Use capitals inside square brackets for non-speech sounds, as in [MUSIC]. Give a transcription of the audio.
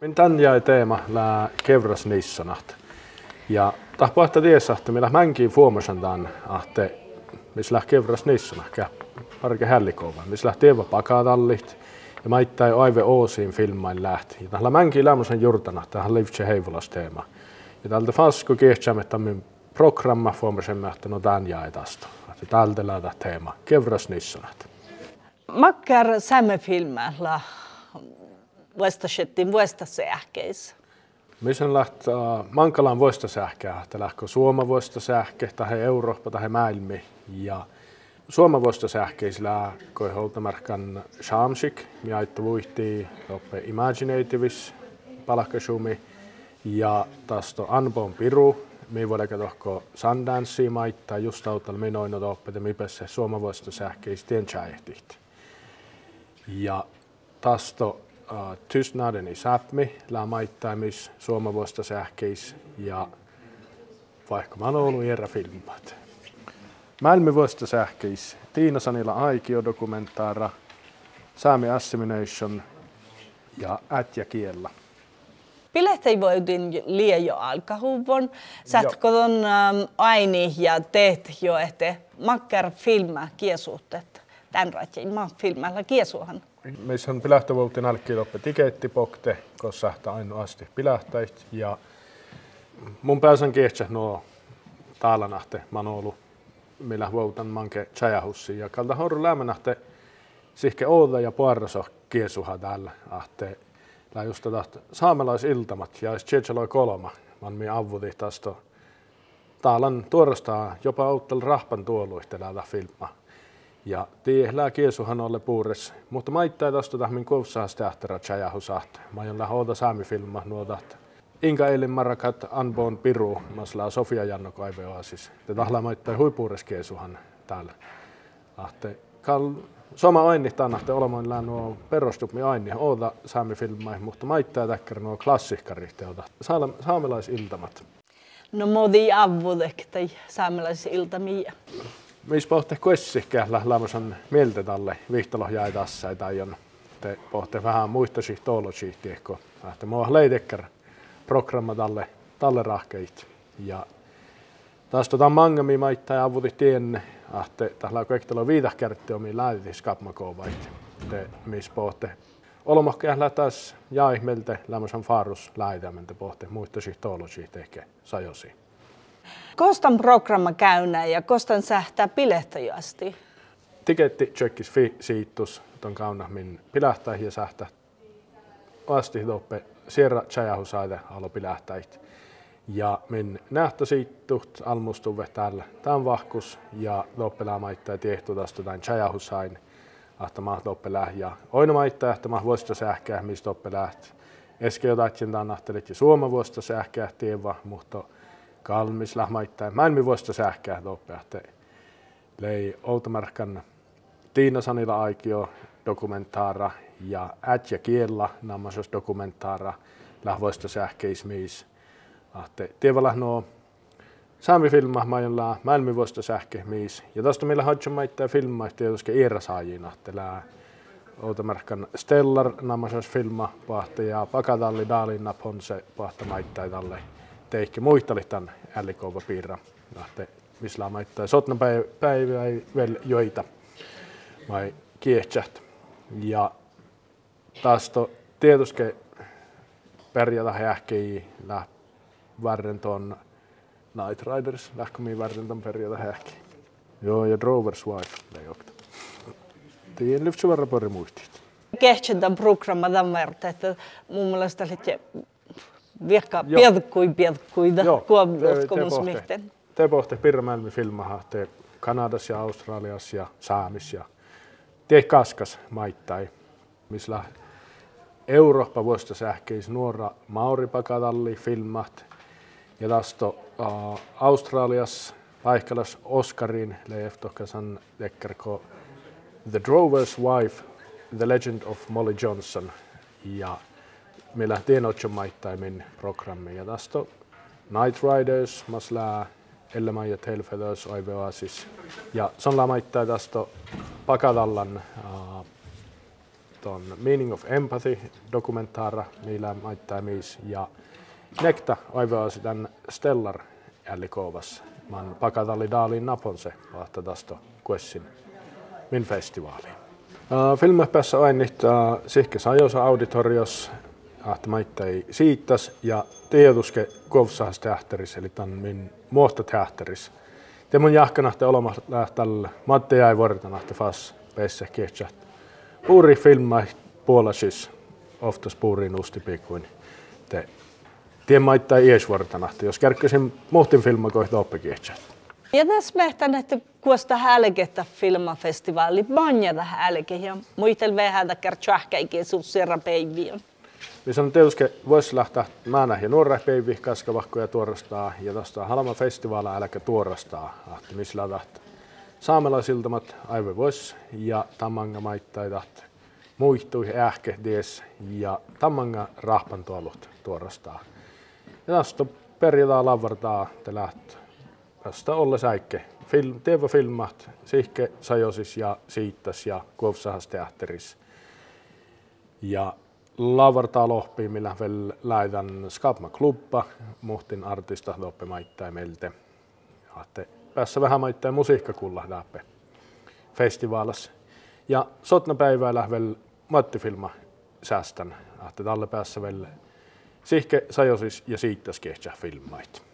Min tän jäi teema lää kevras nissonaht. Ja tahpo että tiesä, että millä mänkin fuomasan tämän, että missä lähtee kevras nissonah, parke hällikova, missä lähtee eva pakatallit, ja maittai aive oosiin filmain lähti. Ja tällä mänkin lämmösen jurtana, tähän livtse heivolas teema. Ja tältä fasku kiehtämme tämän programma fuomasen että no tän jäi tästä. Että tältä lähdä teema, kevras nissonat. Makkar filmalla vuostasettiin vuostasähkeissä. Missä lähtee Mankalan vuostasähkää, että lähkö Suoma vuostasähke, tai Eurooppa, tai maailmi. Ja Suoma vuostasähkeisillä koi holtamarkan Shamsik, mi aittu vuihti oppe Imaginativis, palkkasumi, ja tästä Anbon Piru, mi voidaan tohko Sundance maittaa just autalla minoinut oppete mipessä Suoma vuostasähkeis tien Ja uh, tystnaden i Sápmi, maittais suomavoista sähkeis ja vaikka mä ollut järä filmat. Malmövuosta sähkeis, Tiina Sanila Aikio dokumentaara, Saami Assimilation ja Ätjä kiellä. Voidin liejo alkahuvon, ton um, aini ja teet jo, että makkar filma kiesuhtet. Tän ratjin mä filmalla kiesuhan missä on pilähtövuotin alkiloppe tikettipokte, koska ainoasti pilähtäit. Ja mun pääsän kiehtsä nuo taalanahte manolu, millä vuotan manke chajahussi. Ja kalta horru lämmönahte sihke ouda ja puarraso kiesuha täällä ahte. Lää just tätä saamelaisiltamat ja Tsetsaloi kolma, man mi avuti tästä taalan tuorastaa jopa outtel rahpan tuoluihteläältä filma. Ja tiihlää kiesuhan olle puures, mutta maittaa tästä tahmin kovsaa stähtärä tjajahu sahte. Mä oon lähoota saami filma nuotat. Inka eilen marakat anboon piru, masla Sofia Janno kaiveoa. Te tahla maittaa huipuures kiesuhan täällä. Ahte kal Soma aini tänahte olemaan nuo perustupmi aini oota saami filmai, mutta maittaa täkkär nuo klassikkarit teota. Saamelaisiltamat. No modi avudek tai saamelaisiltamia. Mis pohte kuessikkä lämmösen mieltä tälle vihtalo jäi tässä tai on te pohte vähän muista toolosi tiekko. Että mua leidekkär programma tälle tälle rahkeit. Ja taas tota mangami maitta ja avuti tienne, että tällä kaikilla viidahkärtti omi lähtis kapmakoovait. Te mis pohte Olomahke lähtäis jäi meiltä lämmösen farus läidämäntä pohte muista tehke sajosi. Kostan programma käynnä ja kostan sähtää pilehtäjästi. Tiketti tjökkis fi siitus ton kauna min pilähtää ja sähtä. Asti doppe sierra tjajahusaide alo pilähtäit. Ja min nähtä siittuht almustuve täällä. Tän vahkus ja doppelaa maittaa tiehtu tästä tämän tjajahusain. Ahta ma doppe ja oina maittaa, että ma vuosta sähkää, mistä doppe läht. Eske jotain tämän ahtelit ja suoma vuosta sähkää tieva, mutta kalmis lahmaittain. Mä en vuosta sähkää että Lei Outomarkan Tiina Sanila Aikio dokumentaara ja Ätjä Kiella nammasos dokumentaara lahvoista sähkeismiis. Ahte tievalla no Saami filma majolla maailmi vuosta sähkeismiis. Ja tästä meillä hadjon maittaa filmaa tietysti iära saajina. Lää Outomarkan Stellar nammasos filma pahte ja Pakatalli Daalin ponse pahta maittaa teikki muistalitan ällikova piirra. Lähte missä maittaa sotna päivä ei vielä joita vai kiehtsät. Ja taas to tietysti pärjätä hähkii lä värren ton Night Riders lähkömi värren ton pärjätä hähki. Joo, ja Drovers Wife leijokta. Tien lyftsä verran pari muistit. Kehtsen tämän programma tämän verran, että mun mielestä Virka piedkui piedkuida [LAUGHS] kuoblotkomusmihten. Te pohte. Pirmäelmi filmaha te Kanadassa ja Australiassa ja Saamis ja te kaskas maittai, missä Eurooppa vuosta sähkeis nuora Mauri Pakatalli filmat. Ja tästä uh, Australias paikkalas Oscarin leftokasan dekkerko The Drover's Wife, The Legend of Molly Johnson. Ja me lähtee min programmi. Ja tästä Night Riders, masla Elleman ja Telfedös Oiveoasis. Ja son maittaa tästä Pakadallan uh, on Meaning of Empathy dokumentaara, millä maittaa mis ja nekta aivan sitten Stellar ällikovas. Man pakatalli daalin naponse vahta tästä kuessin min festivaali. Uh, Filmmäpässä ainittaa sihke sajosa auditorios, ahta maittai siitas ja tieduske kovsahas teatteris, eli tämän min muosta teatteris. Te mun jahkanahte olema lähtällä Matti jäi vuoritanahte fas pesse kietsät. Puuri filma puolasis ofta puuriin ustipikuin. Te tien maittai ies vuoritanahte, jos kärkkäsin muhtin filma kohta oppikietsät. Ja tässä mehtän, että kuosta hälkettä filmafestivaali, banjata hälke ja muitel vähän takia tjahkäikin suussera päiviä. Vi on tietysti voisi lähteä määnä ja nuorre päivi kaskavahkoja tuorastaa ja tuosta Halma festivaala äläkä tuorastaa, ahti missä lähtee saamelaisiltamat aivan vois ja tammanga maittaitat muihtui ähke dies ja tammanga rahpan tuolut tuorastaa. Ja tästä perjantai lavartaa te läht tästä olle säikke. Film, TV-filmat, sihke sajosis ja siittäs ja kuovsahas teatteris. Ja lavartaa lohpi, millä vielä lähetän Skapma Klubba, muhtin artista loppi maittain meiltä. Ja päässä vähän maittain musiikkakulla läpi festivaalissa. Ja sotna päivällä vielä Matti Filma säästän, että tälle päässä vielä sihke sajosis ja siitä skehtsä filmait.